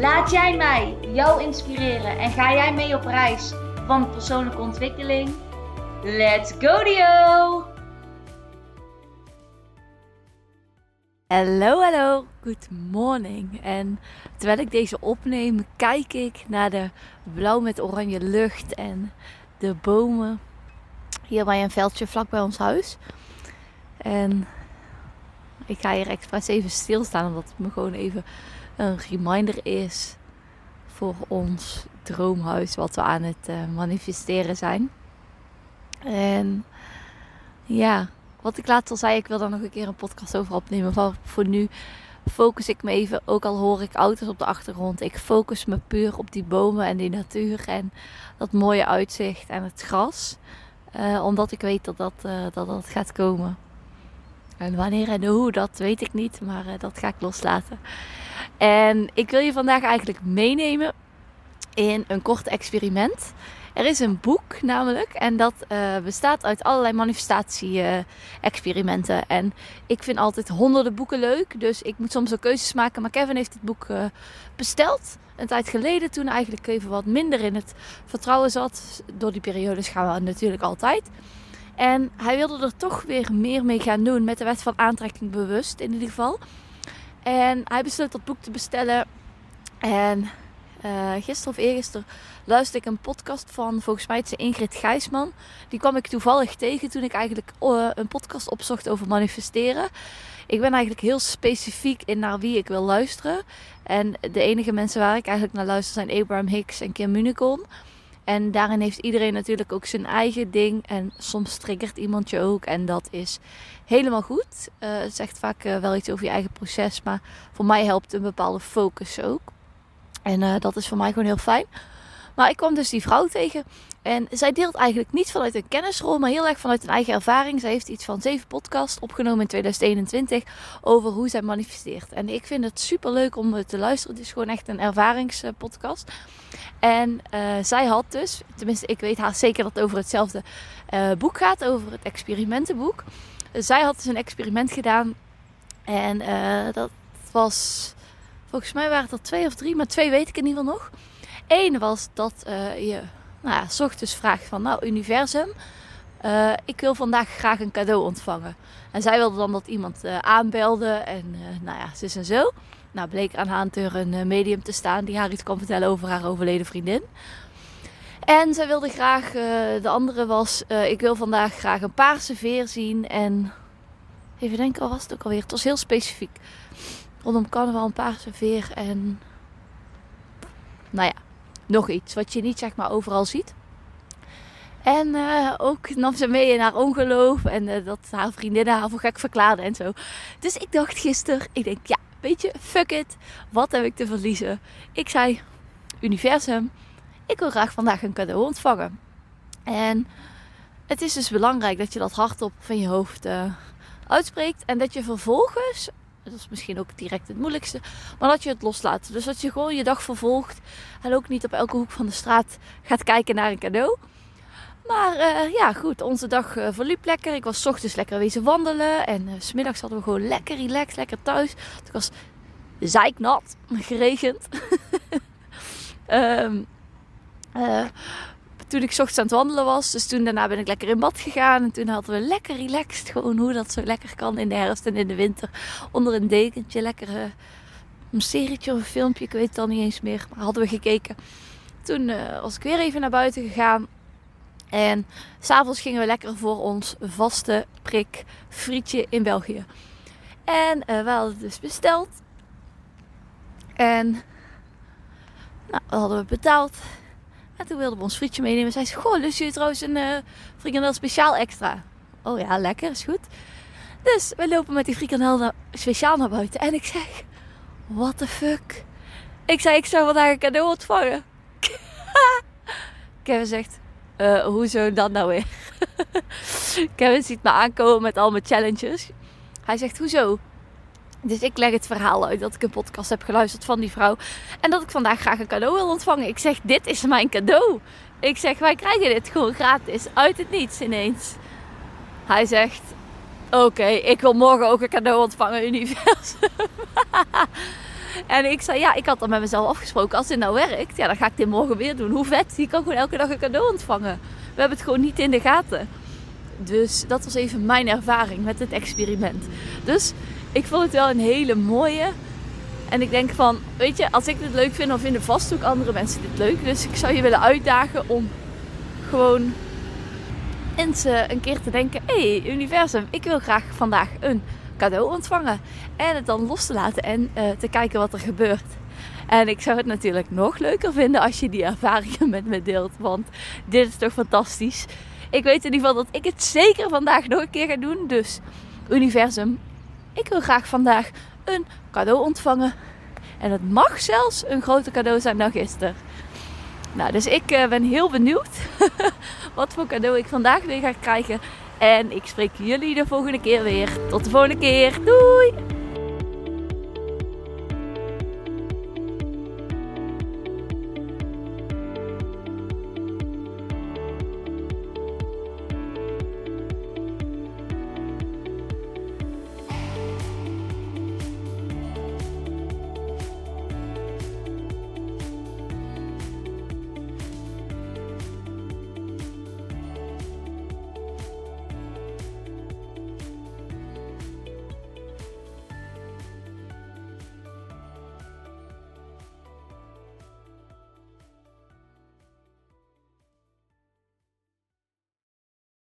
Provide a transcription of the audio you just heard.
Laat jij mij jou inspireren en ga jij mee op reis van persoonlijke ontwikkeling? Let's go Dio! Hallo, hallo, good morning. En terwijl ik deze opneem, kijk ik naar de blauw met oranje lucht en de bomen hier bij een veldje vlak bij ons huis. En ik ga hier expres even stilstaan, omdat het me gewoon even een reminder is voor ons droomhuis wat we aan het uh, manifesteren zijn. En ja, wat ik laatst al zei, ik wil daar nog een keer een podcast over opnemen. Maar voor nu focus ik me even, ook al hoor ik auto's op de achtergrond. Ik focus me puur op die bomen en die natuur en dat mooie uitzicht en het gras. Uh, omdat ik weet dat dat, uh, dat dat gaat komen. En wanneer en hoe, dat weet ik niet, maar uh, dat ga ik loslaten. En ik wil je vandaag eigenlijk meenemen in een kort experiment. Er is een boek namelijk en dat uh, bestaat uit allerlei manifestatie-experimenten. En ik vind altijd honderden boeken leuk, dus ik moet soms ook keuzes maken. Maar Kevin heeft het boek uh, besteld een tijd geleden, toen eigenlijk even wat minder in het vertrouwen zat. Door die periodes gaan we natuurlijk altijd. En hij wilde er toch weer meer mee gaan doen met de wet van aantrekking bewust in ieder geval. En hij besloot dat boek te bestellen. En uh, gisteren of eergisteren luisterde ik een podcast van, volgens mij het is Ingrid Gijsman. Die kwam ik toevallig tegen toen ik eigenlijk uh, een podcast opzocht over manifesteren. Ik ben eigenlijk heel specifiek in naar wie ik wil luisteren. En de enige mensen waar ik eigenlijk naar luister zijn Abraham Hicks en Kim Municon. En daarin heeft iedereen natuurlijk ook zijn eigen ding. En soms triggert iemand je ook. En dat is helemaal goed. Uh, het zegt vaak uh, wel iets over je eigen proces. Maar voor mij helpt een bepaalde focus ook. En uh, dat is voor mij gewoon heel fijn. Maar ik kwam dus die vrouw tegen. En zij deelt eigenlijk niet vanuit een kennisrol, maar heel erg vanuit een eigen ervaring. Zij heeft iets van zeven podcasts opgenomen in 2021 over hoe zij manifesteert. En ik vind het super leuk om te luisteren. Het is gewoon echt een ervaringspodcast. En uh, zij had dus, tenminste ik weet haar zeker dat het over hetzelfde uh, boek gaat, over het experimentenboek. zij had dus een experiment gedaan. En uh, dat was, volgens mij waren het er twee of drie, maar twee weet ik in ieder geval nog. Eén was dat je nou ja, s vraagt van, nou universum, uh, ik wil vandaag graag een cadeau ontvangen. En zij wilde dan dat iemand uh, aanbelde en nou ja, zus en zo. Nou bleek aan haar deur een medium te staan die haar iets kon vertellen over haar overleden vriendin. En zij wilde graag, de andere was, ik wil vandaag graag een paarse veer zien. En even denken, wat was het ook alweer? Het was heel specifiek. Rondom carnaval een paarse veer en nou ja, nog iets wat je niet zeg maar overal ziet. En uh, ook nam ze mee in haar ongeloof en uh, dat haar vriendinnen haar voor gek verklaarden en zo. Dus ik dacht gisteren, ik denk ja, weet je, fuck it. Wat heb ik te verliezen? Ik zei, universum, ik wil graag vandaag een cadeau ontvangen. En het is dus belangrijk dat je dat hardop van je hoofd uh, uitspreekt. En dat je vervolgens dat is misschien ook direct het moeilijkste. Maar dat je het loslaat. Dus dat je gewoon je dag vervolgt. En ook niet op elke hoek van de straat gaat kijken naar een cadeau. Maar uh, ja, goed. Onze dag uh, verliep lekker. Ik was ochtends lekker wezen wandelen. En uh, smiddags hadden we gewoon lekker relaxed, lekker thuis. Het was zeiknat, geregend. um, toen ik ochtends aan het wandelen was. Dus toen daarna ben ik lekker in bad gegaan. En toen hadden we lekker relaxed. Gewoon hoe dat zo lekker kan in de herfst en in de winter. Onder een dekentje. Lekker uh, een serietje of een filmpje. Ik weet het al niet eens meer. Maar hadden we gekeken. Toen uh, was ik weer even naar buiten gegaan. En s'avonds gingen we lekker voor ons vaste prik frietje in België. En uh, we hadden het dus besteld. En nou, hadden we betaald. En toen wilden we ons frietje meenemen. Zij zei, goh, lust je trouwens een uh, frikandel speciaal extra? Oh ja, lekker, is goed. Dus we lopen met die frikandel speciaal naar buiten. En ik zeg, what the fuck? Ik zei, ik zou vandaag een cadeau ontvangen. Kevin zegt, uh, hoezo dan nou weer? Kevin ziet me aankomen met al mijn challenges. Hij zegt, hoezo? Dus ik leg het verhaal uit dat ik een podcast heb geluisterd van die vrouw. En dat ik vandaag graag een cadeau wil ontvangen. Ik zeg, dit is mijn cadeau. Ik zeg, wij krijgen dit gewoon gratis. Uit het niets ineens. Hij zegt, oké, ik wil morgen ook een cadeau ontvangen, universum. en ik zei, ja, ik had dan met mezelf afgesproken. Als dit nou werkt, ja, dan ga ik dit morgen weer doen. Hoe vet, je kan gewoon elke dag een cadeau ontvangen. We hebben het gewoon niet in de gaten. Dus dat was even mijn ervaring met het experiment. Dus ik vond het wel een hele mooie. En ik denk van, weet je, als ik dit leuk vind, dan vinden vast ook andere mensen dit leuk. Dus ik zou je willen uitdagen om gewoon eens een keer te denken: hé, hey, universum, ik wil graag vandaag een cadeau ontvangen. En het dan los te laten en uh, te kijken wat er gebeurt. En ik zou het natuurlijk nog leuker vinden als je die ervaringen met me deelt. Want dit is toch fantastisch. Ik weet in ieder geval dat ik het zeker vandaag nog een keer ga doen. Dus universum, ik wil graag vandaag een cadeau ontvangen. En het mag zelfs een groter cadeau zijn dan gisteren. Nou, dus ik uh, ben heel benieuwd wat voor cadeau ik vandaag weer ga krijgen. En ik spreek jullie de volgende keer weer. Tot de volgende keer. Doei!